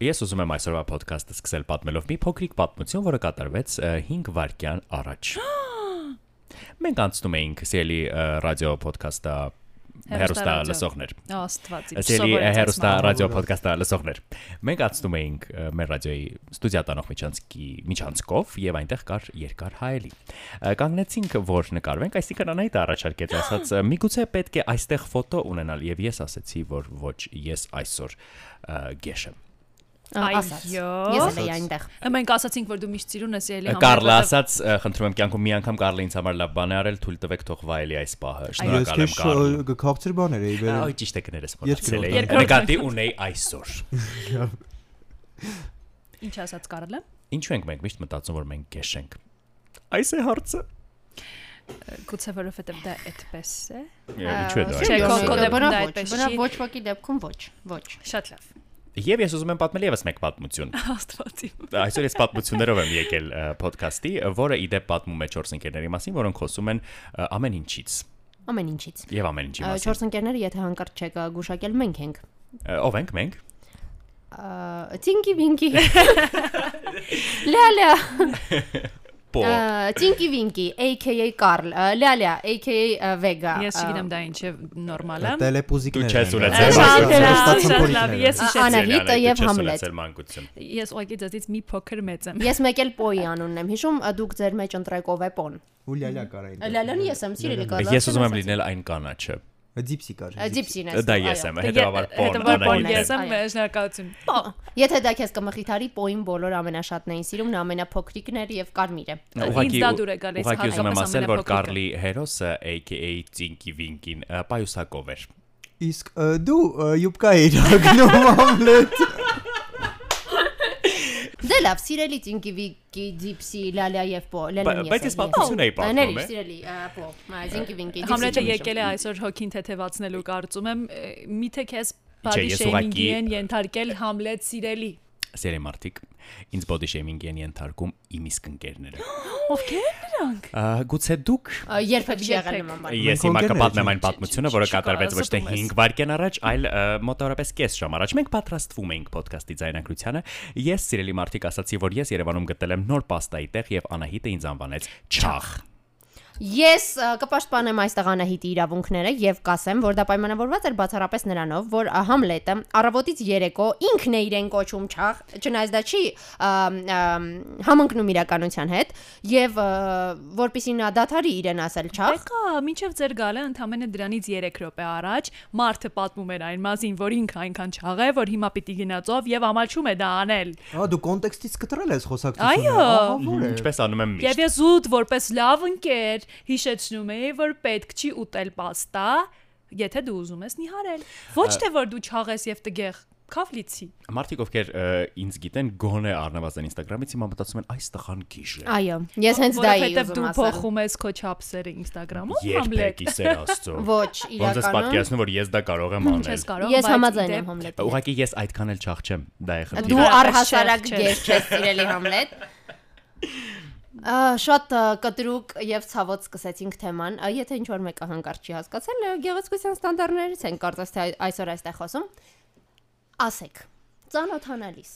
Ես ուզում եմ այսօրվա ոդքասթը սկսել պատմելով մի փոքրիկ պատմություն, որը կատարվեց 5 վայրկյան առաջ։ Մենք անցնում էինք սիրելի ռադիո ոդքասթը հերոստա լսողներ։ Աստված իմ Սիրելի սովորեցած հերոստա ռադիո ոդքասթը լսողներ։ Մենք անցնում էինք մեր ռադիոյի ստուդիա տանող միջանցքի միջանցքով եւ այնտեղ կար երկար հայելի։ Կանգնեցինք, որ նկարվենք, այսինքն անայդ առաջարկեց ասած «Ը, միգուցե պետք է այստեղ ֆոտո ունենալ եւ ես ասացի, որ ոչ, ես այսօր գեշ եմ։ ասաց։ Այո։ Ես էլ էի այնտեղ։ Մենք ասացինք, որ դու միշտ սիրուն ես ելի Կարլը ասաց, խնդրում եմ կյանքում մի անգամ Կարլը ինձ համար լավ բան է արել, թույլ տվեք թող վայելի այս պահը։ Ես Շնորհակալ եմ քեզ Կարլ։ քաղցր բաներ էի վերել։ ճիշտ է կներես մտածել էի։ Նկատի ունեի այսօր։ Ինչ ասաց Կարլը։ Ինչու ենք մենք միշտ մտածում, որ մենք գեշ ենք։ Այս է հարցը։ Գուցե որովհետև դա այդպես է։ Ինչու է դա։ Չէ, բնավ դա այդպես բնավ չի։ ոչ ոքի դեպքում ոչ, ոչ։ Շատ լավ։ Եվ ես ուզում եմ պատմել եւս մեկ պատմություն։ Աստված իմ։ Այսօր ես պատմություններով եմ եկել ոդքասթի, որը իդեպ պատմում է 4 ընկերների մասին, որոնք խոսում են ամեն ինչից Ամեն ինչից։ եւ ամեն ինչի մասին։ Չորս ընկերները, եթե հանկարծ չեք գուշակել, մենք ենք։ Ով ենք մենք։ Ա, Տինկի վինկի։ Լալա, Պո։ Տինկի վինկի, AKA Կարլ, Լալա, AKA Վեգա։ Ես չգիտեմ դա ինչ է նորմալը։ Տելեպուզիկներ։ Դու չես ունեցել ես հիշեցի։ Անահիտը եւ Համլետ։ Ես ուղղակի դից մի փոքր մեծ եմ։ Ես մեկ էլ Պոյի անունն եմ հիշում, դուք ձեր մեջ ընտրեք ով է Պոն։ Ու լալա կար այն։ Լալան ես եմ սիրելի կար։ Ես ուզում եմ լինել այն կանաչը։ Ձիպսի կար։ Ջիպսին է։ Դա ես եմ, Պոն։ Հետևաբար պոն Անահիտ ես եմ։ շնորհակալություն։ Եթե դա քեզ կմխիթարի, Պոին բոլոր ամենաշատն էին սիրում, նա ամենափոքրիկն էր եւ Կարմիրը։ Ինձ դա դուր է գալիս, Ուղղակի ուզում եմ հատկապես ասել, որ ամենափոքրիկը։ Կարլի հերոսը AKA Վինկին ը, պայուսակով էր։ Իսկ դու յուբկա էիր ագնում ամլետ։ Դե լավ, սիրելի Տինկի վինկի, Ջիպսի, Լալա եւ Պո, Լելան ես։ Բայց ես պատմություն էի պատմում, Ների, է։ սիրելի Պո, Տինկի վինկի, Համլետը եկել է այսօր հոգին թեթևացնելու կարծում եմ, միթե քեզ shaming-ի ուղղակի- են ենթարկել Համլետ սիրելի։ Սերի մարդիկ, ինձ body shaming են ենթարկում իմ իսկ ընկերները։ Ովքեր նրանք։ Ա, Գուցե դուք Երբեք եղել նման բան։ Ես հիմա կպատմեմ այն պատմությունը, որը կատարվեց ոչ թե կարա, 5 վայրկյան առաջ, այլ մոտավորապես կես ժամ առաջ։ Մենք պատրաստվում էինք ոդկասթի ձայնագրությանը։ Ես սիրելի մարդիկ ասացի, որ ես Երևանում գտել եմ նոր պաստայի տեղ եւ Անահիտը ինձ անվանեց Չախ։ Ես կպաշտպանեմ այստեղ Անահիտի իրավունքները եւ կասեմ, որ դա պայմանավորված էր բացառապես նրանով, որ Համլետը առավոտից երեկո ինքն է իրեն կոչում չաղ, չնայած դա չի համընկնում իրականության հետ եւ որpիսի նա դաթարի իրեն ասել չաղ, Եկա, մինչև ձեր գալը ընդամենը դրանից 3 րոպե առաջ մարդը պատմում էր այն մասին, որ ինքը այնքան չաղ է, որ հիմա պիտի գնացով եւ ամաչում է դա անել։ Ա դու կոնտեքստից կտրել ես Այո։ խոսակցությունը։ Ահա է։ Ինչպես անում եմ Եվ միշտ։ ես ուտ որպես լավ ընկեր հիշեցնում էի, որ պետք չի ուտել պաստա, եթե դու ուզում ես նիհարել։ Ոչ թե որ դու չաղես եւ տգեղ Քավլիցի։ Մարդիկ ովքեր ինձ գիտեն գոնե առնվազն Instagram-ից հիմա մտածում են այս տղան գիժ է։ այո, ես հենց դա Որովհետև ուզում դու ասել։ փոխում ես քո չափսերը Instagram-ում, Երբեք իսեր աստծո։ Ոչ, Ոնց ես իրականում պատկերացնում որ ես դա կարող եմ անել։ կարող։ ես համաձայն եմ Համլետի։ Ուղղակի ես այդքան էլ չաղ չեմ։ Դա է խնդիրը։ Դու Դու առհասարակ չես, չես։ սիրելի Համլետ։ Շատ կտրուկ եւ ցավոտ սկսեցինք թեման։ Եթե ինչ որ մեկը հանկարծ չի հասկացել, գեղեցկության ստանդարտներից են կարծես թե այ- այսօր այստեղ խոսում։ Ասեք, ծանոթանալիս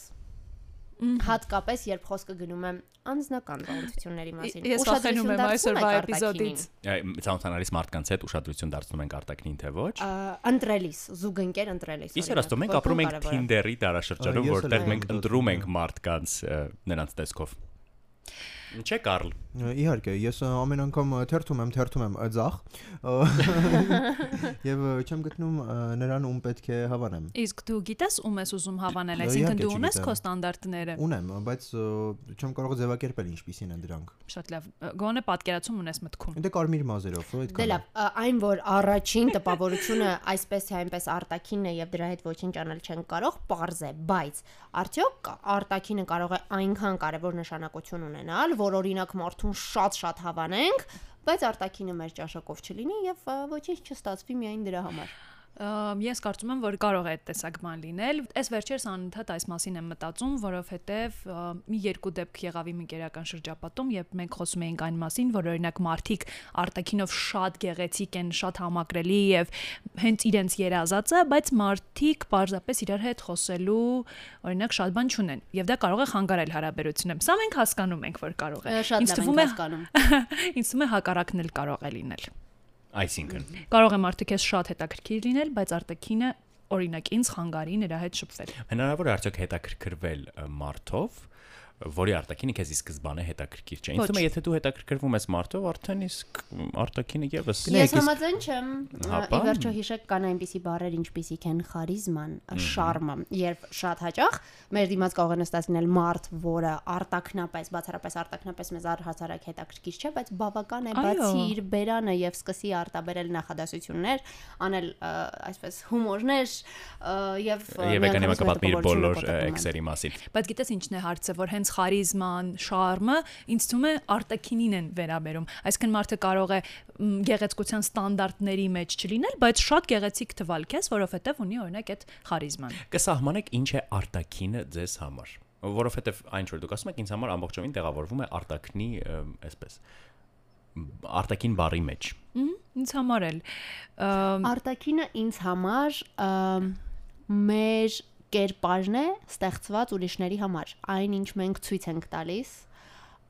հատկապես երբ խոսքը գնում է անձնական զորությունների մասին։ Ես վախենում եմ այսօրվա էպիզոդից։ Ցանոթանալիս մարդկանց հետ ուշադրություն դարձնում ենք արտակնին թե ոչ։ Ընտրելիս, զուգընկեր ընտրելիս։ Իսեր աստծո մենք ապրում ենք Tinder-ի դարաշրջանում, որտեղ մենք ընտրում ենք մարդկանց նրանց տեսքով։ Չէ, Կարլ։ Իհարկե, ես ամեն անգամ թերթում եմ, թերթում եմ ձախ։ Եվ չեմ գտնում նրան ում պետք է հավանեմ։ Իսկ դու գիտես ում ես ուզում հավանել, այսինքն դու ունես քո ստանդարտները։ Ունեմ, բայց չեմ կարող ձևակերպել ինչպիսին են դրանք։ Շատ լավ։ Գոնե պատկերացում ունես մտքում։ Դե կարմիր մազերով, Դե այդքան։ լավ, ա, այն որ առաջին տպավորությունը այսպես թե այնպես արտակինն է եւ դրա հետ ոչինչ անել չեն կարող, པարզ է, բայց արդյոք արտակինը կարող է այնքան կարևոր նշանակություն ունենալ, որ օրինակ մարդուն շատ-շատ հավանենք, բայց արտակինը մեր ճաշակով չլինի եւ ոչինչ չստացվի միայն դրա համար։ Ամ, Ես կարծում եմ, որ կարող է այդ տեսակ բան լինել։ Այս վերջերս անընդհատ այս մասին եմ մտածում, որովհետև մի երկու դեպք եղավ իմ ընկերական շրջապատում, երբ մենք խոսում էինք այն մասին, որ օրինակ մարդիկ արտակինով շատ գեղեցիկ են, շատ համակրելի եւ հենց իրենց երազածը, բայց մարդիկ պարզապես իրար հետ խոսելու օրինակ շատ բան չունեն եւ դա կարող է խանգարել հարաբերությունները։ Սա մենք հասկանում ենք, որ կարող է։ Ինձ թվում է հասկանում։ ինձ թվում է հակառակն էլ կարող է լինել։ Այսինքն Կարող է մարդը քեզ շատ հետաքրքիր լինել, բայց արտակինը օրինակ ինձ խանգարի նրա հետ շփվել։ հնարավոր է արդյոք հետաքրքրվել մարդով, որի արտակինը քեզ ի սկզբանե հետաքրքիր չէ։ Ինձ թվում է, եթե դու հետաքրքրվում ես մարդով, արդեն իսկ արտակինը եւս Ես համաձայն չեմ։ Ի վերջո հիշեք կան այնպիսի բառեր, ինչպիսիք են խարիզման, շարմը, երբ շատ հաճախ մեր դիմաց կարող է նստած լինել մարդ, որը արտակնապես, բացառապես արտակնապես մեզ առհասարակ հետաքրքիր չէ, բայց բավական է բացի իր բերանը եւ սկսի արտաբերել նախադասություններ, անել այսպես հումորներ եւ Եվ եկան իմը կպատմի իր բոլոր էքսերի մասին։ Բայց գիտես ինչն է հարցը, որ հենց խարիզման, շարմը ինձ թվում է արտակինին են վերաբերում։ Այսինքն մարդը կարող է գեղեցկության ստանդարտների մեջ չլինել, բայց շատ գեղեցիկ թվալ քեզ, որովհետև ունի օրինակ այդ խարիզման։ Կսահմանեք ինչ է արտակինը ձեզ համար որովհետև այն որ դուք ասում եք ինձ համար ամբողջովին տեղավորվում է արտակնի այսպես արտակին բարի մեջ Ինձ համար էլ Արտակինը ինձ համար մեր կերպարն է ստեղծված ուրիշների համար։ Այն ինչ մենք ցույց ենք տալիս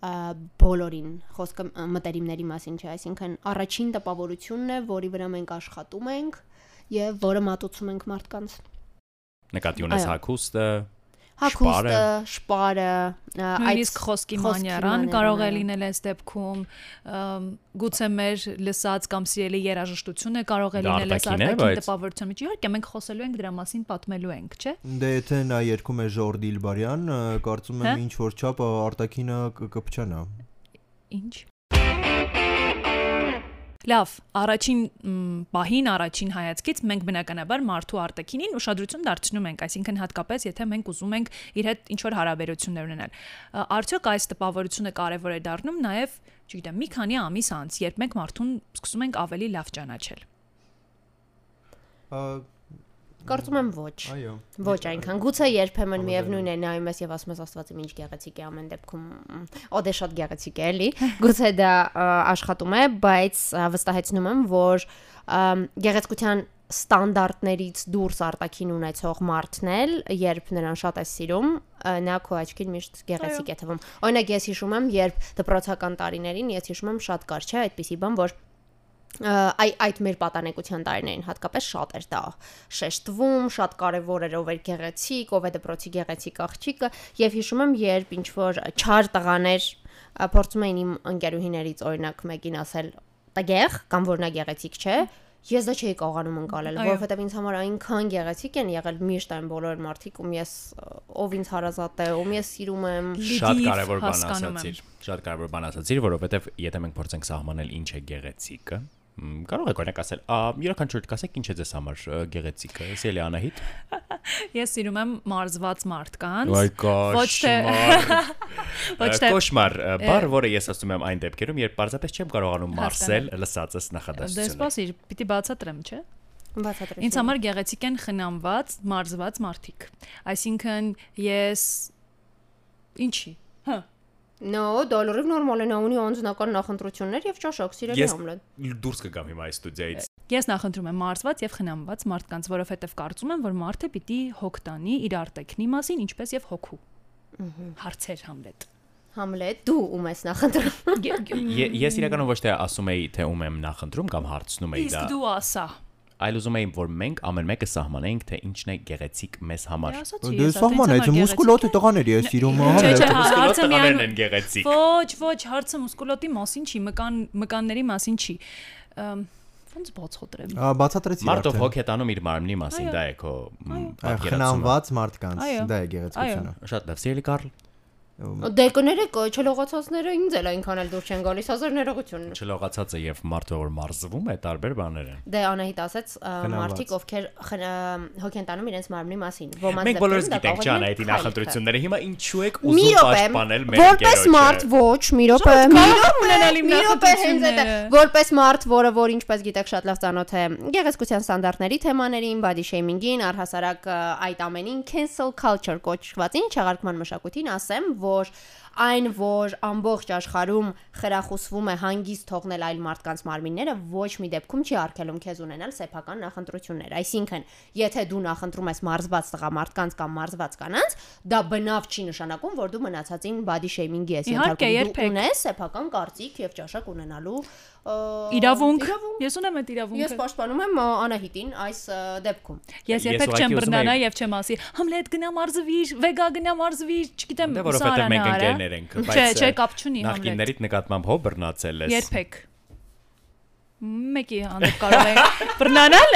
բոլորին խոսքը մտերիմների մասին չէ, այսինքն առաջին տպավորությունն է, որի վրա մենք աշխատում ենք եւ որը մատուցում ենք մարդկանց։ նկատի ունես հակոստը Հակոստը, շպարը, նույնիսկ խոսքի մանյարան կարող է լինել այս դեպքում գուցե մեր լսած կամ սիրելի երաժշտությունը կարող է լինել այս արտաքին տպավորության մեջ։ Իհարկե մենք խոսելու ենք դրա մասին, պատմելու ենք, չէ՞։ Դե եթե նա երկում է Ժոր Դիլբարյան, ը, կարծում եմ ինչ որ չափ ը, արտակինը կ- կփչանա։ Ինչ։ Լավ, առաջին պահին, առաջին հայացքից մենք բնականաբար մարդու արտաքինին ուշադրություն դարձնում ենք, այսինքն հատկապես եթե մենք ուզում ենք իր հետ ինչ որ հարաբերություններ ունենալ։ Արդյոք այս տպավորությունը կարևոր է դառնում նաև, չգիտեմ, մի քանի ամիս անց, երբ մենք մարդուն սկսում ենք ավելի լավ ճանաչել։ Ա, Կարծում եմ ոչ։ Այո։ Ոչ այնքան։ Գուցե երբեմն միևնույն է նայում ես եւ ասում ես Աստված իմ ինչ գեղեցիկ է ամեն դեպքում։ Օ դե շատ գեղեցիկ է էլի։ Գուցե դա աշխատում է, բայց վստահեցնում եմ, որ գեղեցկության ստանդարտներից դուրս արտակին ունեցող մարդն էլ, երբ նրան շատ է սիրում, նա քո աչքին միշտ գեղեցիկ է թվում։ Օրինակ ես հիշում եմ, երբ դպրոցական տարիներին ես հիշում եմ շատ կար չէ այդպիսի բան, որ այ այդ մեր պատանեկության տարիներին հատկապես շատ էր դա շեշտվում, շատ կարևոր էր ով էր գեղեցիկ, ով է դպրոցի գեղեցիկ աղջիկը եւ հիշում եմ երբ ինչ որ չար տղաներ փորձում էին իմ ընկերուհիներից օրինակ մեկին ասել տգեղ կամ որ նա գեղեցիկ չէ Ես դա չէի կարողանում անցնել, որովհետև ինձ համար այնքան գեղեցիկ են եղել միշտ այն բոլոր մարդիկ, ում ես ով ինձ հարազատ է, ում ես սիրում եմ։ շատ կարևոր բան ասացիր շատ կարևոր բան ասացիր որովհետև եթե մենք փորձենք սահմանել ինչ է գեղեցիկը կարող եք օրինակ ասել ա յուրաքանչյուր կասեք ինչ է ձեզ համար գեղեցիկը ես էլի անահիտ Ես սիրում եմ մարզված մարդկանց։ Ոչ թե ոչ թե կոշմար բառ որը ես ասում եմ այն դեպքերում երբ պարզապես չեմ կարողանում մարսել լսածս դե նախադասությունը սպասիր, պիտի բացատրեմ, չէ՞։ Բացատրեցի։ Ինձ համար գեղեցիկ են խնամված, մարզված մարդիկ։ Այսինքն ես ինչի։ Հա։ No, դոլարով նորմալ է, նա ունի անձնական նախընտրություններ եւ ճաշակ, սիրելի ես Համլետ։ դուրս կգամ հիմա այս ստուդիայից Ես նախընտրում եմ մարզված եւ խնամված մարդկանց, որովհետեւ կարծում եմ, որ մարդը պիտի հոգ տանի իր արտեքնի մասին, ինչպես եւ հոգու։ Հարցեր Համլետ։ Համլետ, դու ում ես նախընտրում։ ես իրականում ոչ թե ասում էի թե ում եմ նախընտրում կամ հարցնում էի դա Իսկ դու ասա։ այլ ուզում էի որ մենք ամեն մեկը սահմանենք թե ինչն է գեղեցիկ մեզ համար Դե Դե ես սահմանեց մուսկուլոտը տղաների է սիրում հա։ չէ, Մուսկուլոտ հարցը տղաներն միայն են գեղեցիկ Ոչ, ոչ, հարցը մուսկուլոտի մասին չի, մկան մկանների մասին չի։ Ոնց բաց խոտրեմ։ Ա, Բացատրեցի Մարդով հոգ է տանում իր մարմնի մասին, դա է քո պատկերացումը։ Խնամված մարդկանց, դա է գեղեցկությունը։ Շատ լավ, սիրելի Կարլ։ Դե կներեք, չլողացածները ինձ էլ այնքան էլ դուր չեն գալիս, հազար ներողություն։ Չլողացածը եւ մարդը որ մարզվում է տարբեր բաներ են։ Դե Անահիտ ասաց մարդիկ ովքեր խն- հոգ են տանում իրենց մարմնի մասին։ Ոմանց Մենք բոլորս գիտենք ջան այդ նախընտրությունները։ Հիմա ինչու եք ուզում պաշտպանել մեր որպես մարդ ոչ, մի րոպե, Շատ մի կարող րոպե, ունենալ իմ մի րոպե հենց այդ նախընտրությունները։ որպես մարդ, որը որ ինչպես գիտեք շատ լավ ծանոթ է գեղեցկության ստանդարտների թեմաներին, body shaming-ին, առհասարակ այդ ամենին cancel culture կոչվածին, չեղարկման մշակույթին, ասեմ, որ այն որ ամբողջ աշխարհում խրախուսվում է հանգիստ թողնել այլ մարդկանց մարմինները ոչ մի դեպքում չի արգելում քեզ ունենալ սեփական նախընտրություններ այսինքն եթե դու նախընտրում ես մարզված տղամարդկանց կամ մարզված կանանց դա բնավ չի նշանակում որ դու մնացածին body shaming-ի ես երբեք։ դու ունես սեփական կարծիք եւ ճաշակ ունենալու Իրավունք։ Ես ունեմ այդ Ես իրավունքը։ պաշտպանում եմ Անահիտին այս դեպքում։ Ես Ես երբեք չեմ բռնանա եւ չեմ ասի համլետ գնա մարզվիր, վեգա գնա մարզվիր, չգիտեմ, Դե որովհետեւ մենք ընկերներ ենք, Չէ, չէ, կապ չունի համլետ։ Նախկիններիդ նկատմամբ հո բռնացել ես։ Երբեք մեկի հանդեպ կարող է բռնանալ,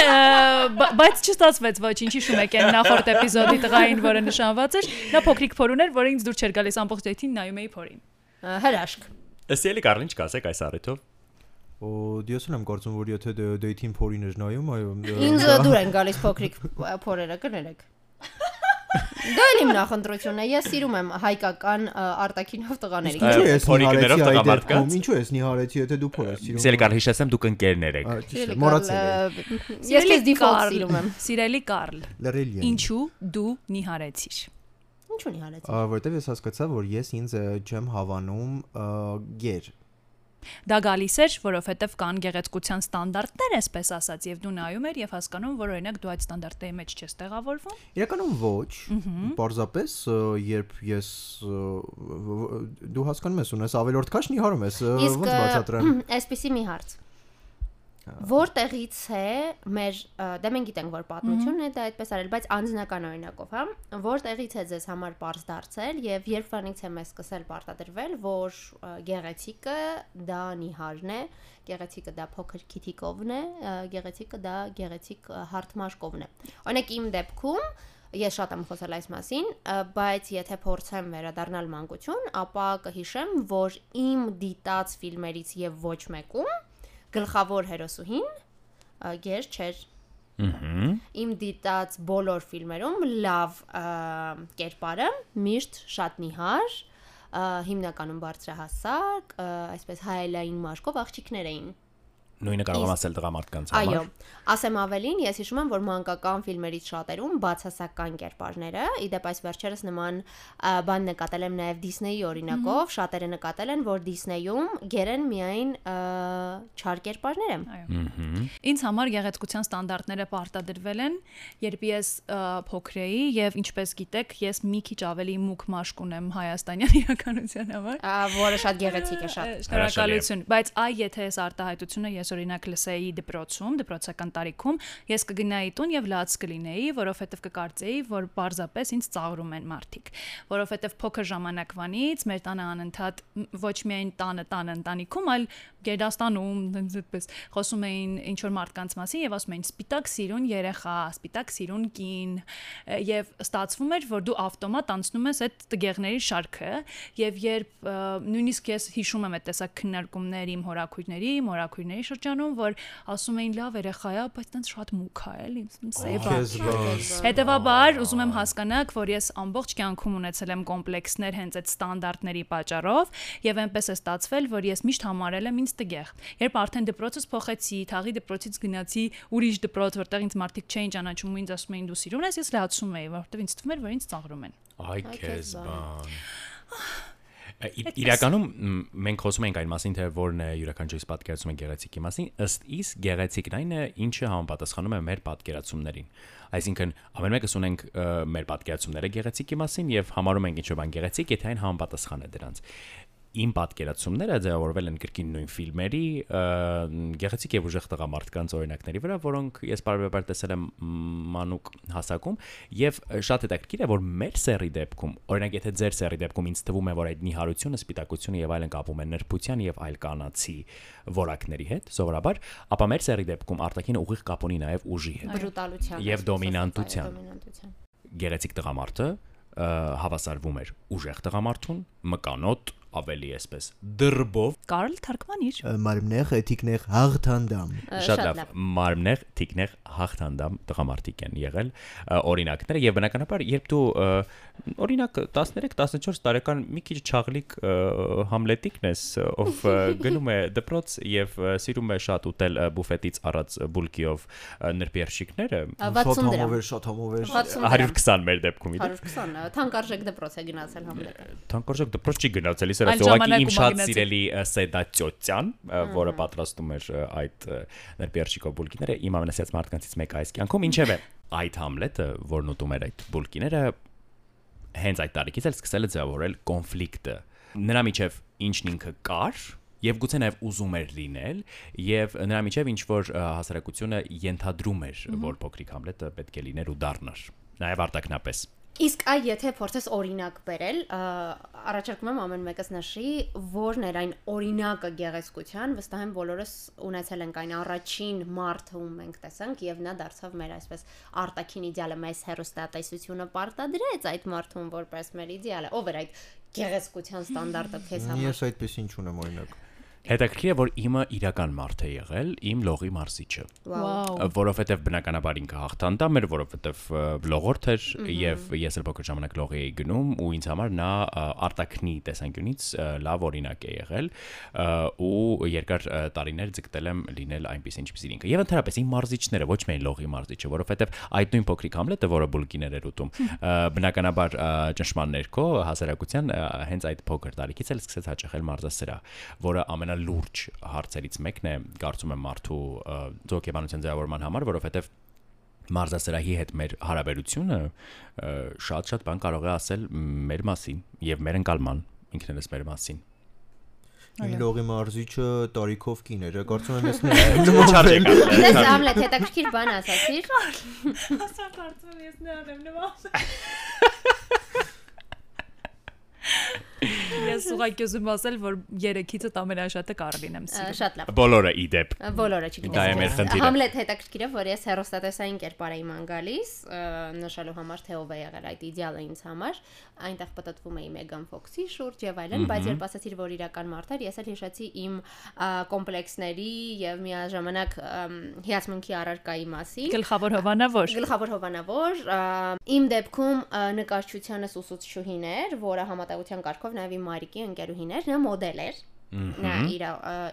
բայց չստացվեց ոչինչ հիշում եք այն նախորդ էպիզոդի տղային, որը նշանված էր, նա փոքրիկ փոր ուներ, որը ինձ դուր չէր գալիս ամբողջ դեթին նայում էի փորին։ Հրաշք։ Ըստ էլի կարլին չկասեք այս առիթով։ Օ ես ունեմ կարծում որ եթե դե- դեյթին փորին էր նայում, այո։ Ինձ դուր են գալիս փոքրիկ փորերը, կներեք։ Դա էլ իմ նախընտրությունն է։ Ես սիրում եմ հայկական ա, արտաքինով տղաների։ Ա, Ինչու ես փորիկներով տղամարդկանց? Ինչու ես նիհարեցի, եթե դու փոր ես սիրում։ կարլ հիշեցեմ դուք ընկերներ եք։ Մոռացել եմ։ Ես քեզ default սիրում եմ։ Սիրելի Կարլ, ինչու դու նիհարեցիր։ Ինչու՞ նիհարեցի։ Ա, Որտեվ ես հասկացա, որ ես ինձ չեմ հավանում գեր։ Դա գալիս էր, որովհետև կան գեղեցկության ստանդարտներ, այսպես ասած, եւ դու նայում ես եւ հասկանում, որ օրինակ դու այդ ստանդարտների մեջ չես տեղավորվում։ Իրականում ոչ։ Պարզապես երբ ես դու հասկանում ես ունես ավելորդ քաշ նիհարում ես, Իսկ ոնց բացատրեմ։ այսպեսի մի հարց։ Որտեղից է մեր դե մենք գիտենք որ պատմությունն է դա այդպես արել, բայց անձնական օրինակով, հա, որտեղից է ձեզ համար པարզ դարձել եւ երբ վանից է մեզ սկսել պարտադրվել, որ գեղեցիկը դա նիհարն է, գեղեցիկը դա փոքր քիթիկովն է, գեղեցիկը դա գեղեցիկ հարթմաշկովն է։ Օրինակ իմ դեպքում Ես շատ եմ խոսել այս մասին, բայց եթե փորձեմ վերադառնալ մանկություն, ապա կհիշեմ, որ իմ դիտած ֆիլմերից եւ ոչ մեկում գլխավոր հերոսուհին գեր չէր։ Իմ դիտած բոլոր ֆիլմերում լավ կերպարը միշտ շատ նիհար, հիմնականում բարձրահասակ, այսպես հայելային մաշկով աղջիկներ էին։ Նույնը կարող եմ ասել տղամարդկանց Այո, համար։ ասեմ ավելին, ես հիշում եմ, որ մանկական ֆիլմերից շատերում բացասական կերպարները, իդեպ այս վերջերս նման բան նկատել եմ նաև Disney-ի օրինակով, շատերը նկատել են, որ Disney-ում գերեն միայն չար կերպարներ են։ Այո։ Ինձ համար գեղեցկության ստանդարտները պարտադրվել են, երբ ես փոքր էի եւ ինչպես գիտեք, ես մի քիչ ավելի մուկ մաշկ ունեմ հայաստանյան իրականության համար։ Ա, որը շատ գեղեցիկ է շատ։ Շնորհակալություն, բայց այ եթե այս արտահայտությունը ես օրինակ լսեի դպրոցում, դպրոցական տարիքում, ես կգնայի տուն եւ լաց կլինեի, որովհետեւ կկարծեի, որ պարզապես ինձ ծաղրում են մարդիկ, որովհետեւ փոքր ժամանակվանից մեր տանը անընդհատ ոչ միայն տանը, տանը ընտանիքում, այլ գերդաստանում այնպես խոսում էին ինչ որ մարդկանց մասին եւ ասում էին սպիտակ սիրուն երեխա, սպիտակ սիրուն կին եւ ստացվում էր, որ դու ավտոմատ անցնում ես այդ տգեղների շարքը եւ երբ նույնիսկ ես հիշում եմ այդ տեսակ քննարկումներ իմ հորաքույրների, իմ հորաքույրների շրջանում, որ ասում էին լավ երեխա է, բայց տենց շատ մուք է, էլի, սեյվ է։ Հետևաբար ուզում եմ հասկանաք, որ ես ամբողջ կյանքում ունեցել եմ կոմպլեքսներ հենց այդ ստանդարտների պատճառով եւ այնպես է ստացվել, որ ես միշտ համարել եմ ինձ տգեղ։ Երբ արդեն դպրոցս փոխեցի, թաղի դպրոցից գնացի ուրիշ դպրոց, որտեղ ինձ մարդիկ չէին ճանաչում ու ինձ ասում էին դու սիրուն ես, ես լացում էի, որովհետեւ ինձ թվում էր, որ ինձ ծաղրում են։ Այ քեզ բան։ Իրականում մենք խոսում ենք այն մասին, թե որն է յուրաքանչյուրիս պատկերացումը գեղեցիկի մասին, ըստ իս գեղեցիկն այն է, ինչը համապատասխանում է մեր պատկերացումներին։ Այսինքն ամեն մեկս ունենք մեր պատկերացումները գեղեցիկի մասին եւ համարում ենք ինչ-որ բան գեղեցիկ, եթե այն համապատասխան է դրանց իմ պատկերացումները ձևավորվել են կրկին նույն ֆիլմերի գեղեցիկ եւ ուժեղ տղամարդկանց օրինակների վրա, որոնք ես բարբերաբար տեսել եմ մանուկ հասակում եւ շատ հետաքրքիր է որ մեր սերի դեպքում, օրինակ եթե ձեր սերի դեպքում ինձ թվում է որ այդ նիհարությունը, սպիտակությունը եւ այլն կապում են նրբության եւ այլ կանացի որակների հետ, սովորաբար, ապա մեր սերի դեպքում արտաքինը ուղիղ կապ ունի նաեւ ուժի հետ։ Բրուտալության։ ասած, դոմինանտության։ Գեղեցիկ տղամարդը հավասարվում էր ուժեղ տղամարդուն, մկանոտ, ավելի այսպես դրբով Կարլ թարգմանիչ։ մարմնեղ էթիկներ հաղթանդամ շատ լավ մարմներ թիկներ հաղթանդամ տղամարդիկ են եղել օրինակները եւ բնականաբար երբ դու օրինակ 13-14 տարեկան մի քիչ չաղլիկ համլետիկն ես ով գնում է դպրոց եւ սիրում է շատ ուտել բուֆետից առած բուլկիով նրբերշիկները Ա, 60 դրամ շատ համով էր 60 դրամ 120 մեր դեպքում իդե 120 թանկարժեք դպրոց է գնացել համլետը Թանկորժակ դպրոց չի գնացել, Այն ասած ուղղակի իմ շատ սիրելի Սեդա ը, որը պատրաստում էր այդ ներբերշիկո բուլկիները, իմ ամենասիրած մարդկանցից մեկը այս կյանքում, ինչև է այդ Համլետը, որն ուտում էր այդ բուլկիները, հենց այդ տարիքից էլ սկսել է ձևավորել կոնֆլիկտը։ Նրա միջև ինչն ինքը կար Եվ գուցե նաև ուզում էր լինել, եւ նրա միջև ինչ որ հասարակությունը ենթադրում էր, որ փոքրիկ Համլետը պետք է լիներ ու դառնար, նաև արտակնապես։ Իսկ այ եթե փորձես օրինակ բերել, առաջարկում եմ ամեն մեկս նշի, որն էր այն օրինակը գեղեցկության, վստահ եմ բոլորս ունեցել ենք այն առաջին մարդը, ում մենք տեսանք եւ նա դարձավ մեր այսպես արտաքին իդեալը, մեզ հերոստատեսությունը պարտադրեց այդ մարդուն որպես մեր իդեալը։ Ով էր այդ գեղեցկության ստանդարտը քեզ համար։ ես այդպես ինչ ունեմ օրինակ Հետաքրքիր է, որ իմը իրական մարդ է եղել, իմ լողի մարզիչը։ Վաու։ որովհետև բնականաբար ինքը հաղթանդամ էր, որովհետև լողորդ էր եւ ես էլ փոքր ժամանակ լողի էի գնում ու ինձ համար նա արտակնի տեսանկյունից լավ օրինակ է եղել ու երկար տարիներ ձգտել եմ լինել այնպես ինչպես ինքը։ Եվ ընդհանրապես իմ մարզիչները ոչ միայն լողի մարզիչը, որովհետև այդ նույն փոքրիկ Համլետը, որը բուլկիներ էր ուտում, բնականաբար ճնշման ներքո հասարակության հենց այդ փոքր տարիքից էլ սկսեց հաճախել մարզասրահ, որը ամենալուրջ հարցերից մեկն է, կարծում եմ մարդու ձոկեբանության ձևավորման համար, որովհետև մարզասրահի հետ մեր հարաբերությունը շատ-շատ բան կարող է ասել մեր մասին եւ մեր ընկալման ինքներս մեր մասին։ լողի մարզիչը տարիքով կին էր կարծում եմ ես եկա։ Դες Համլետ հետաքրքիր բան ասացիր։ Ասա կարծում ես նրան եմ նման։ Ես ուղղակի ուզում ասել, որ երեքիցը ամենաշատը Կարլին եմ սիրում։ Շատ լավ։ Բոլորը իդեպ։ Բոլորը չգիտես։ Դա է մեր խնդիրը։ Համլետ հետաքրքիր է, որ ես հերոստատեսային կերպար էի ման գալիս, ը, նշելու համար թե ով է եղել այդ իդեալը ինձ համար, այնտեղ պատտվում էի Մեգան Ֆոքսի շուրջ եւ այլն, բայց երբ ասացիր, որ իրական մարդ էր, ես էլ հիշեցի իմ կոմպլեքսների եւ միաժամանակ հիացմունքի առարկայի մասին։ Գլխավոր հովանավոր։ Գլխավոր հովանավոր իմ դեպքում նկարչությանս ուսուցչուհին էր, որը համատեղության կարգով նաև իմ մայրիկի ընկերուհին էր, նա մոդել էր։ Նա իր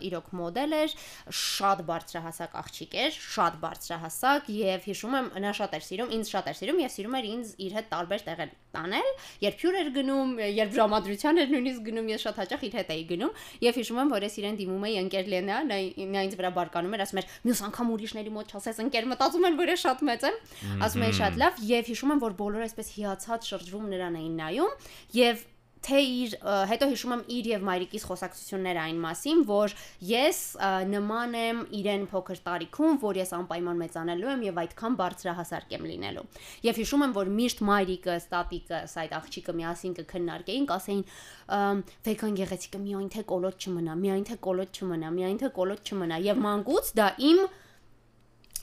իրոք մոդել էր, շատ բարձրահասակ աղջիկ էր, շատ բարձրահասակ եւ հիշում եմ նա շատ էր սիրում, ինձ շատ էր սիրում եւ սիրում էր ինձ իր հետ տարբեր տեղեր տանել, երբ հյուր էր գնում, երբ ժամադրության էր նույնիսկ գնում, ես շատ հաճախ իր հետ էի գնում եւ հիշում եմ, որ ես իրեն դիմում էի ընկեր Լենա, նա նա ինձ վրա բարկանում էր, ասում էր՝ «Մյուս անգամ ուրիշների մոտ չասես ընկեր, մտածում են, որ ես շատ մեծ եմ»։ Ասում էի շատ լավ եւ հիշում եմ, որ բոլորը այսպես հիացած շրջվում նրան էին նայում եւ թե իր հետո հիշում եմ իր եւ մայրիկիս խոսակցությունները այն մասին, որ ես նման եմ իրեն փոքր տարիքում, որ ես անպայման մեծանալու եմ եւ այդքան բարձրահասարկ եմ լինելու։ Եվ հիշում եմ, որ միշտ մայրիկը, ստատիկը, այդ աղջիկը միասին կքննարկեին, կասեին, «Ամ, «Վեգան գեղեցիկը միայն թե կոլոտ չմնա, միայն թե կոլոտ չմնա, միայն թե կոլոտ չմնա»։ Եվ մանկուց դա իմ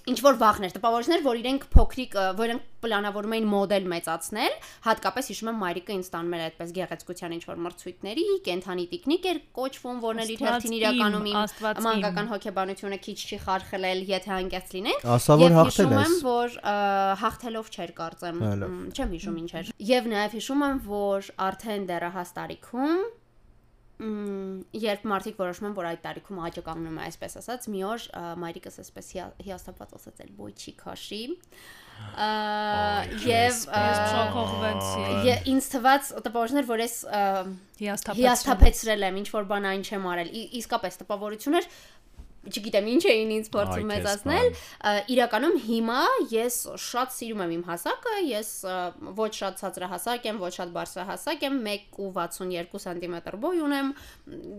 ինչ որ վախներ, տպավորիչներ, որ իրենք փոքրիկ, որ իրենք պլանավորում էին մոդել մեծացնել, հատկապես հիշում եմ մայրիկը ինձ տանում էր այդպես գեղեցկության ինչ որ մրցույթների, կենթանի տիկնիկ էր կոչվում, որն էլ իր հերթին իրականում իմ մանկական հոգեբանությունը քիչ չի խարխլել, եթե անկեղծ լինենք։ ասա որ հաղթել հիշում եմ, ես որ հաղթելով չէր կարծեմ, չեմ հիշում ինչ էր։ Եվ նաև հիշում եմ, որ արդեն դեռահաս տարիքում երբ մարդիկ որոշում են, որ այդ տարիքում աճը կանգնում է, այսպես ասած, մի օր մայրիկս այսպես հիա- հիասթափված ասաց էլ ոյ չի քաշի։ Եվ շոկողվեցի։ ինձ թվաց տպավորություններ, որ ես հիասթափեցրել եմ, ինչ որ բան այն չեմ արել։ Իսկապես տպավորություն էր չգիտեմ ինչ էին ինձ փորձում մեծացնել իրականում հիմա ես շատ սիրում եմ իմ հասակը ես ոչ շատ ցածրահասակ եմ ոչ շատ բարձրահասակ եմ 1.62 սանտիմետր բոյ ունեմ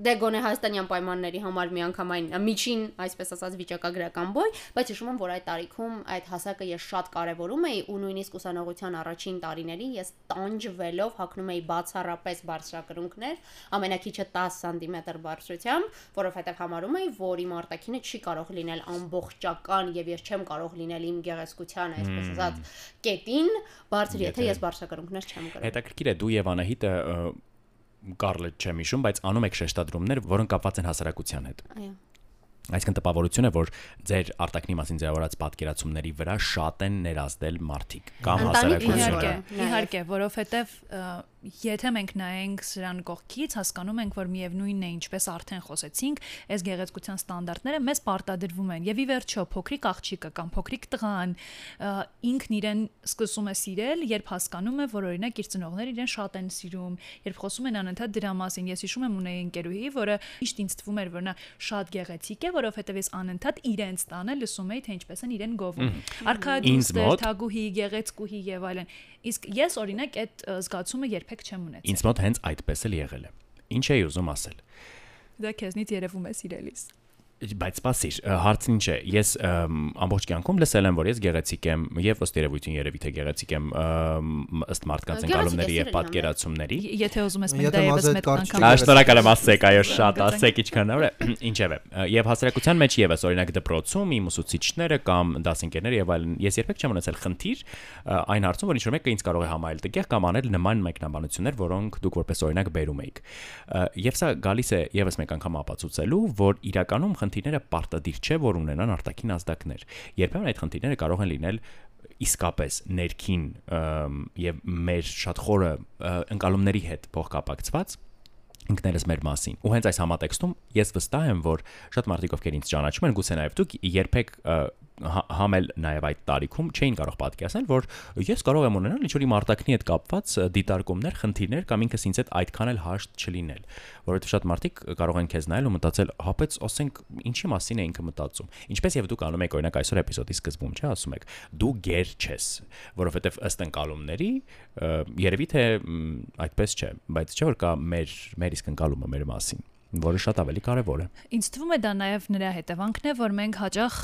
դե գոնե հայաստանյան պայմանների համար միանգամայն միջին այսպես ասած վիճակագրական բոյ բայց հիշում եմ որ այդ տարիքում այդ հասակը ես շատ կարևորում էի ու նույնիսկ ուսանողության առաջին տարիներին ես տանջվելով հագնում էի բացառապես բարձրակրունկներ ամենակիչը 10 սանտիմետր բարձրությամբ որովհետև համարում էի որ իմ արտաքին արտաքինը չի կարող լինել ամբողջական եւ ես չեմ կարող լինել իմ գեղեցկության, այսպես ասած, կետին, բարձր, եթե ես բարձրակրունկներ չեմ կրում։ Հետաքրքիր է դու եւ Անահիտը ը, Կարլը չեմ հիշում, բայց անում եք շեշտադրումներ, որոնք կապված են հասարակության հետ։ Այո։ Այսինքն տպավորություն է, որ ձեր արտակնի մասին ձևավորած պատկերացումների վրա շատ են ներազդել մարդիկ կամ հասարակությունը։ Իհարկե, իհարկե, որովհետև եթե մենք նայենք սրան կողքից, հասկանում ենք, որ միևնույնն է, ինչպես արդեն խոսեցինք, այս գեղեցկության ստանդարտները մեզ պարտադրվում են։ Եվ ի վերջո, փոքրիկ աղջիկը կամ փոքրիկ տղան ինքն իրեն սկսում է սիրել, երբ հասկանում է, որ օրինակ իր ծնողները իրեն շատ են սիրում, երբ խոսում են անընդհատ դրա մասին։ Ես հիշում եմ ունեի ընկերուհի, որը միշտ ինձ թվում էր, որ նա շատ գեղեցիկ է, որովհետև ես անընդհատ իրենց տանը լսում էի, թե ինչպես են իրեն գովում։ Ինձ Արքադուստեր, մոտ- թագուհի, գեղեցկուհի եւ այլն։ Իսկ ես օրինակ այդ զգացումը երբեք չեմ ունեցել։ Ինձ մոտ հենց այդպես էլ եղել է։ Ինչ էի ուզում ասել։ Դա քեզնից երևում է սիրելիս բայց սպասիր, հարցն ինչ է։ Ես ամբողջ կյանքում լսել եմ, որ ես գեղեցիկ եմ, եւ ըստ երևույթին երևի թե գեղեցիկ եմ ըստ մարդկանց ընկալումների եւ հա։ պատկերացումների։ Եթե ուզում ես մենք դա եւս մեկ անգամ։ Շնորհակալ եմ ասեք, այո, շատ ասեք, ինչքան հնարավոր է։ Ինչևէ, եւ հասարակության մեջ եւս օրինակ դպրոցում իմ ուսուցիչները կամ դասընկերները եւ այլն, ես երբեք չեմ ունեցել խնդիր այն հարցում, որ ինչ որ մեկը ինձ կարող է համայել տեղ կամ անել նման մեկնաբանություններ, որոնք դուք որպես օրինակ բերում եք։ Եվ սա գալիս է եւս մեկ անգամ ապացուցելու, որ իրականում խնդիրները պարտադիր չէ, որ ունենան արտաքին ազդակներ։ Երբեմն այդ խնդիրները կարող են լինել իսկապես ներքին եւ մեր շատ խորը ընկալումների հետ փոխկապակցված ինքներս մեր մասին։ Ու հենց այս համատեքստում ես վստահ եմ, որ շատ մարդիկ ովքեր ինձ ճանաչում են, գուցե նաև դուք երբեք հա- համել նաև այդ տարիքում չէին կարող պատկերացնել, որ ես կարող եմ ունենալ ինչ-որ իմ արտակնի հետ կապված դիտարկումներ, խնդիրներ կամ ինքս ինձ հետ այդքան էլ հաշտ չլինել, որովհետև շատ մարդիկ կարող են քեզ նայել ու մտածել, հապեց, ասենք, ինչի մասին է ինքը մտածում։ Ինչպես եւ դուք անում եք օրինակ այսօր էպիզոդի սկզբում, չէ, ասում եք, դու գեր չես, որովհետև ըստ ընկալումների երևի թե այդպես չէ, բայց չէ որ կա մեր մեր իսկ ընկալումը մեր մասին, որը շատ ավելի կարևոր է։ Ինձ թվում է դա նաև նրա հետևանքն է, որ մենք հաճախ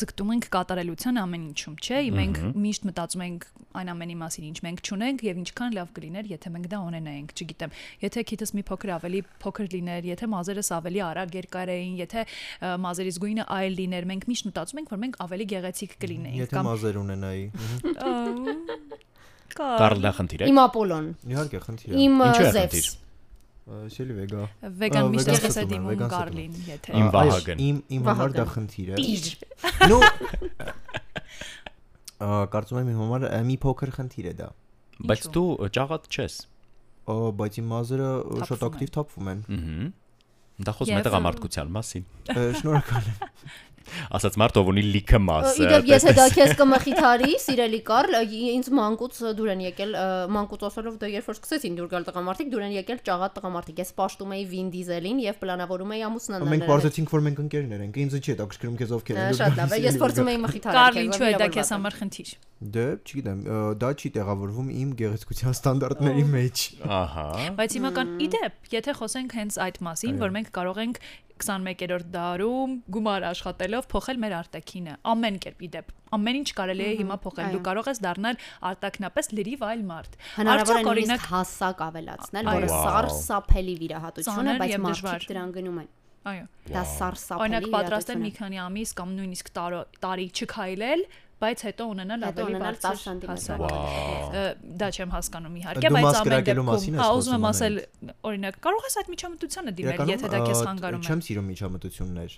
ձգտում ենք կատարելության ամեն ինչում, չէ՞։ Մենք միշտ մտածում ենք այն ամենի մասին, ինչ մենք չունենք եւ ինչքան լավ կլիներ, եթե մենք դա ունենայինք, չգիտեմ։ Եթե քիթս մի փոքր ավելի փոքր լիներ, եթե մազերս ավելի արագ երկարեին, եթե ը, մազերիս գույնը այլ լիներ, մենք միշտ մտածում ենք, որ մենք ավելի գեղեցիկ կլինեինք Եթե մազեր ունենայի։ Կարլ դա խնդիր է։ Իմ Ապոլոն, Իհարկե, խնդիր է։ իմ Ինչու է Զևս։ Շելի վեգա։ վեգան միշտ վեգան ստում եմ։ Կարլին, եթե Իմ Վահագն։ Իմ իմ համար դա խնդիր է։ Տիժ։ Նո Ա, Կարծում եմ իմ համար մի փոքր խնդիր է դա։ Բայց դու ճաղատ չես։ Ա, Բայց իմ մազերը շատ ակտիվ թափվում են։ Ահա։ Դա խոսում է տղամարդկության մասին։ Շնորհակալ եմ։ Ասած մարդ ով ունի լիքը մաս։ Իդեպ եթե դա քեզ կմխիթարի, սիրելի Կարլ, ինձ մանկուց դուր են եկել, մանկուց ասելով դա երբ որ սկսեցին դուր գալ տղամարդիկ, դուր են եկել ճաղատ տղամարդիկ։ Ես պաշտում էի Վին Դիզելին եւ պլանավորում էի ամուսնանալ։ Մենք բարձեցինք, որ մենք ընկերներ ենք։ Ինձ չի հետաքրքրում քեզ ովքեր են։ Շատ լավ է, ես փորձում էի մխիթարել։ Կարլ քեզ, ինչու է դա քեզ համար խնդիր։ Դե, չգիտեմ, դա չի տեղավորվում իմ գեղեցկության ստանդարտների մեջ։ Ահա։ Բայց հիմական իդեպ, եթե խոսենք հենց այդ մասին, որ մենք կարող ենք 21-րդ դարում գումար աշխատելով փոխել մեր արտաքինը, ամեն կերպ իդեպ։ Ամեն ինչ կարելի է հիմա փոխել։ Դու կարող ես դառնալ արտակնապես լրիվ այլ մարդ։ Հնարավոր է նույնիսկ հասակ ավելացնել, որը սարսափելի վիրահատություն է, բայց մարդիկ դրան գնում են։ Այո։ Դա սարսափելի Օրինակ պատրաստ են մի է։ քանի ամիս կամ նույնիսկ տարի չքայլել, բայց հետո ունենալ ավելի ունենալ 10 բարձր Ը, Դա չեմ հասկանում իհարկե, բայց ամեն դեպքում, հա, ուզում եմ ասել, օրինակ, կարող ես այդ միջամտությանը դիմել, եթե դա քեզ ա, հանգարում է։ Չեմ սիրում միջամտություններ։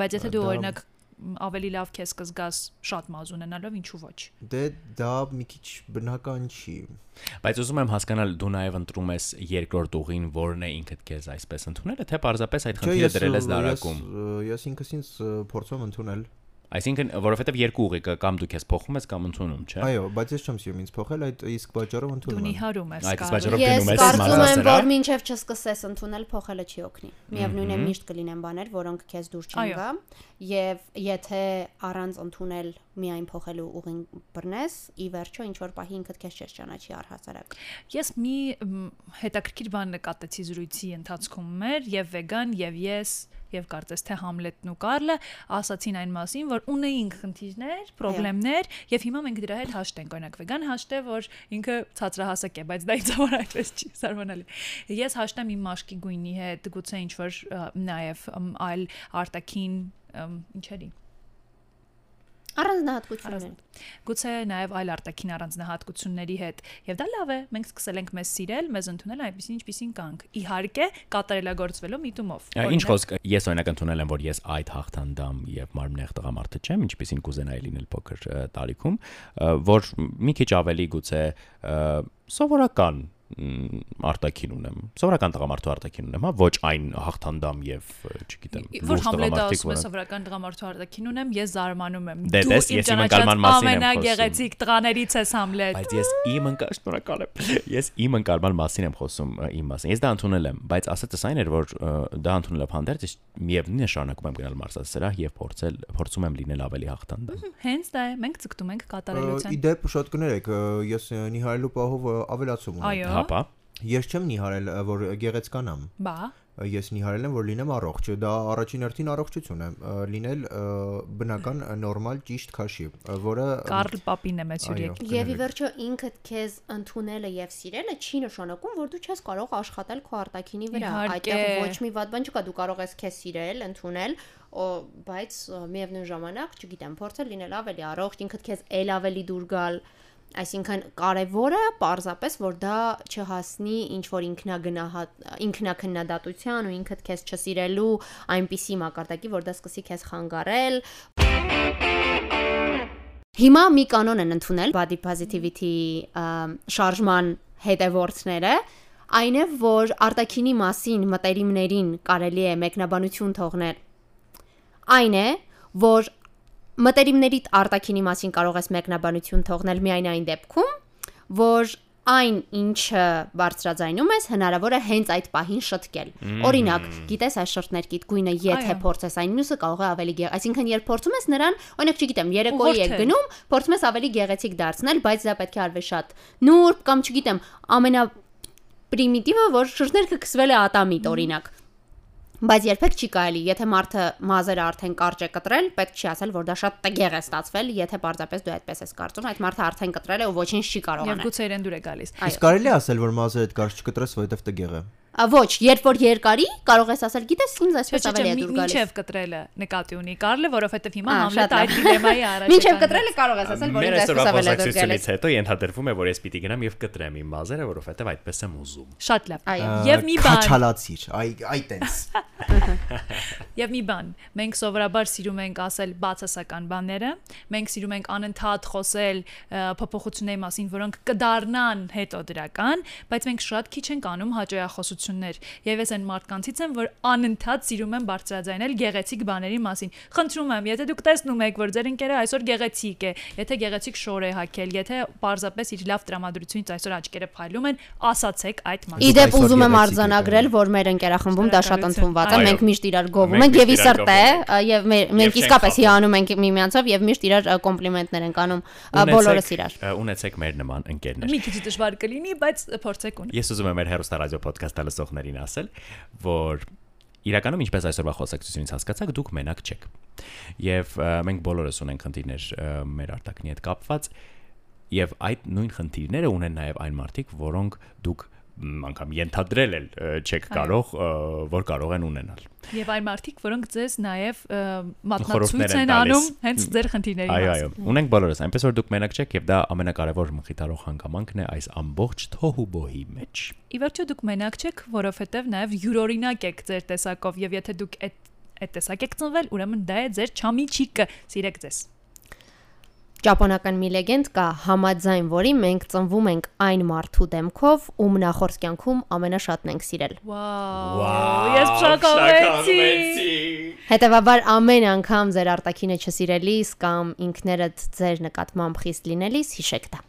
Բայց եթե դու օրինակ ավելի լավ քեզ կզգաս շատ մազ ունենալով, ինչու ոչ։ Դե դա մի քիչ բնական չի։ Բայց ուզում եմ հասկանալ դու նաև ընտրում ես երկրորդ ուղին, որն է ինքդ քեզ այսպես ընդունելը, թե պարզապես այդ խնդիրը դրել ես դարակում։ ես- Ես ինքս ինձ փորձում ընդունել։ Այսինքն, որովհետև երկու ուղի կա, կամ դու քեզ փոխում ես կամ ընդունում, չէ։ Այո, բայց ես չեմ սիրում ինձ փոխել, այդ իսկ պատճառով Դու ընդունում եմ։ նիհարում ես։ Այդ Կարլ։ պատճառով Ես գնում ես կարծում եմ, մազասրա։ որ մինչև չսկսես ընդունել, փոխելը չի օգնի։ Միևնույն է միշտ կլինեն բաներ, որոնք քեզ դուր չեն գա, եւ եթե առանց ընդունել միայն փոխելու ուղին բռնես, ի վերջո ինչ որ պահի ինքդ քեզ չես ճանաչի առհասարակ։ Ես մի հետաքրքիր բան նկատեցի զրույցի ընթացքում մեր եւ վեգան եւ ես եւ կարծես թե Համլետն ու Կարլը ասացին այն մասին, որ ունեինք խնդիրներ, խնդիրներ եւ հիմա մենք դրա հետ հաշտ ենք։ Օրինակ վեգան հաշտ է, որ ինքը ցածրահասակ է, բայց դա համար այդպես չի սարմանալի։ Ես հաշտեմ իմ մաշկի գույնի հետ, գուցե ինչ որ նաեւ այլ արտաքին ըմ, ինչերի։ Առանձնահատկություններ։ Գուցե նաև այլ արտաքին առանձնահատկությունների հետ։ Եվ դա լավ է, մենք սկսել ենք մեզ սիրել, մեզ ընդունել այնպեսին, ինչպեսին կանք։ Իհարկե, կատարելագործվելով միտումով։ Ինչ խոսք, ես օրինակ ընդունել եմ, որ ես այդ հաղթանդամ եւ մարմնեղ տղամարդը չեմ, ինչպեսին կուզենայի լինել փոքր տարիքում, որ մի քիչ ավելի գուցե սովորական մ, արտաքին ունեմ։ Սովորական տղամարդու արտաքին ունեմ, հա, ոչ այն հաղթանդամ եւ չգիտեմ, լուրջ Համլետը տղամարդիկ, ասում է որոնք սովորական տղամարդու արտաքին ունեմ, ես զարմանում եմ։ Դե, տես, ես իմ ընկալման մասին եմ խոսում։ ամենագեղեցիկ տղաներից ես Համլետ։ Բայց ես իմ ընկալ շնորհակալ եմ։ Ես իմ ընկալման մասին եմ խոսում իմ մասին։ Ես դա ընդունել եմ, բայց ասածս այն էր, որ դա ընդունելով հանդերձ ես միևնույն է շարունակում եմ գնալ մարզասրահ եւ փորձել փորձում եմ լինել ավելի հաղթանդամ։ Հենց դա է, մենք ցկտում ենք կատարելության։ Իդեպ շատ կներեք, ես ը, նիհարելու պահով ավելացում ունեմ։ Հապա։ Ես չեմ նիհարել, որ գեղեցկանամ։ Բա, Ես նիհարել եմ, որ լինեմ առողջ։ Դա առաջին հերթին առողջություն է, լինել բնական նորմալ ճիշտ քաշի, որը Կարլ Պապին է մեծ յուրիք։ Եվ ի վերջո ինքդ քեզ ընդունելը եւ սիրելը չի նշանակում, որ դու չես կարող աշխատել քո արտաքինի վրա։ Այդտեղ ոչ մի վատ բան չկա, դու կարող ես քեզ սիրել, ընդունել, օ, բայց միևնույն ժամանակ, չգիտեմ, փորձել լինել ավելի առողջ, ինքդ քեզ ել ավելի դուր գալ։ Այսինքն կարևորը պարզապես որ դա չհասնի ինչ որ ինքնագնահատ ինքնակննադատության ու ինքդ քեզ չսիրելու այնպիսի մակարդակի, որ դա սկսի քեզ խանգարել, Հիմա մի կանոն են ընդունել body positivity շարժման հետևորդները, այն է, որ արտաքինի մասին մտերիմներին կարելի է մեկնաբանություն թողնել։ Այն է, որ մտերիմների արտաքինի մասին կարող ես մեկնաբանություն թողնել միայն այն դեպքում, որ այն ինչը բարձրաձայնում ես հնարավոր է հենց այդ պահին շտկել։ Օրինակ, գիտես այս շրթներքիդ գույնը եթե փորձես այն մյուսը կարող է ավելի գեղ, այսինքն երբ փորձում ես նրան, օրինակ չգիտեմ, երեկոյի եք Ուղղորդել։ գնում, փորձում ես ավելի գեղեցիկ դարձնել, բայց դա պետք է արվի շատ նուրբ կամ չգիտեմ, ամենա պրիմիտիվը, որ շրթներքը քսվել է ատամիտ, օրինակ։ Բայց երբեք չի կարելի, եթե մարդը մազերը արդեն կարճ է կտրել, պետք չի ասել, որ դա շատ տգեղ է ստացվել, եթե պարզապես դու այդպես ես կարծում, այդ մարդը արդեն կտրել է ու ոչինչ չի կարող անել։ գուցե իրեն դուր է գալիս։ Իսկ կարելի է ասել, որ մազերը դկարճ չկտրես, որովհետև տգեղ է։ Ոչ, երբ որ երկարի, կարող ես ասել, գիտես, ինձ այսպես ավելի է չէ, դուր գալիս։ մինչև կտրելը նկատի ունի Կարլը, որովհետև հիմա Համլետը այդ դիլեմայի առաջ Մինչև է կտրելը կարող ես ասել, որ ինձ այսպես ավելի է դուր գալիս։ հետո ենթադրվում է, որ ես պիտի գնամ եւ կտրեմ իմ մազերը, որովհետեւ այդպես եմ ուզում։ Շատ լավ։ Այո։ Եվ մի բան, Քաչալացիր, այ այ տենց։ Եվ մի բան, մենք սովորաբար սիրում ենք ասել բացասական բաները, մենք սիրում ենք անընդհատ խոսել փոփոխությունների մասին, որոնք կդառնան հետո դրական, բայց մենք շատ քիչ ենք անում հաջողախոսություններ։ Եվ ես այն մարդկանցից եմ, որ անընդհատ սիրում եմ բարձրաձայնել գեղեցիկ բաների մասին։ Խնդրում եմ, եթե դուք տեսնում եք, որ ձեր ընկերը այսօր գեղեցիկ է, եթե գեղեցիկ շոր է հագել, եթե պարզապես իր լավ տրամադրությունից այսօր աչքերը փայլում են, ասացեք այդ մասին։ Իդեպ ուզում եմ արձանագրել, որ մեր ընկերախմբում դա շատ ընդունված է, մենք միշտ իրար գովում ենք եւ միշտ ի իրար սրտե ա, եւ մենք իսկապես հիանում ենք միմյանցով եւ միշտ իրար կոմպլիմենտներ ենք անում բոլորս իրար։ ունեցեք մեր նման ընկերներ։ Մի քիչ դժվար կլինի, բայց փորձեք ունի։ Ես ուզում եմ մեր հերոստա ռադիո ոդքասթը լսողներին ասել, որ իրականում ինչպես այսօրվա խոսակցությունից հասկացաք, դուք մենակ չեք։ Եվ մենք բոլորս ունենք խնդիրներ մեր արտաքնի հետ կապված, եւ այդ նույն խնդիրները ունեն նաեւ այն մարդիկ, որոնք դուք անգամ ենթադրել էլ չեք կարող, որ կարող են ունենալ։ Եվ այն մարդիկ, որոնք ձեզ նաև մատնացույց են անում հենց ձեր խնդիրների Այո, մասին։ այո, ունենք բոլորս, այնպես որ դուք մենակ չեք եւ դա ամենակարևոր մխիթարող հանգամանքն է այս ամբողջ թոհու բոհի մեջ։ Ի վերջո դուք մենակ չեք, որովհետև նաև յուրօրինակ եք ձեր տեսակով եւ եթե դուք այդ այդ տեսակ եք ծնվել, ուրեմն դա է ձեր չամիչիկը, սիրեք ձեզ։ Ճապոնական մի լեգենդ կա, համաձայն որի մենք ծնվում ենք այն մարդու դեմքով, ում նախորդ կյանքում ամենաշատն ենք սիրել։ Վաու, ես փշակավեցի։ Հետևաբար ամեն անգամ ձեր արտակինը չսիրելիս կամ ինքներդ ձեր նկատմամբ խիստ լինելիս հիշեք դա։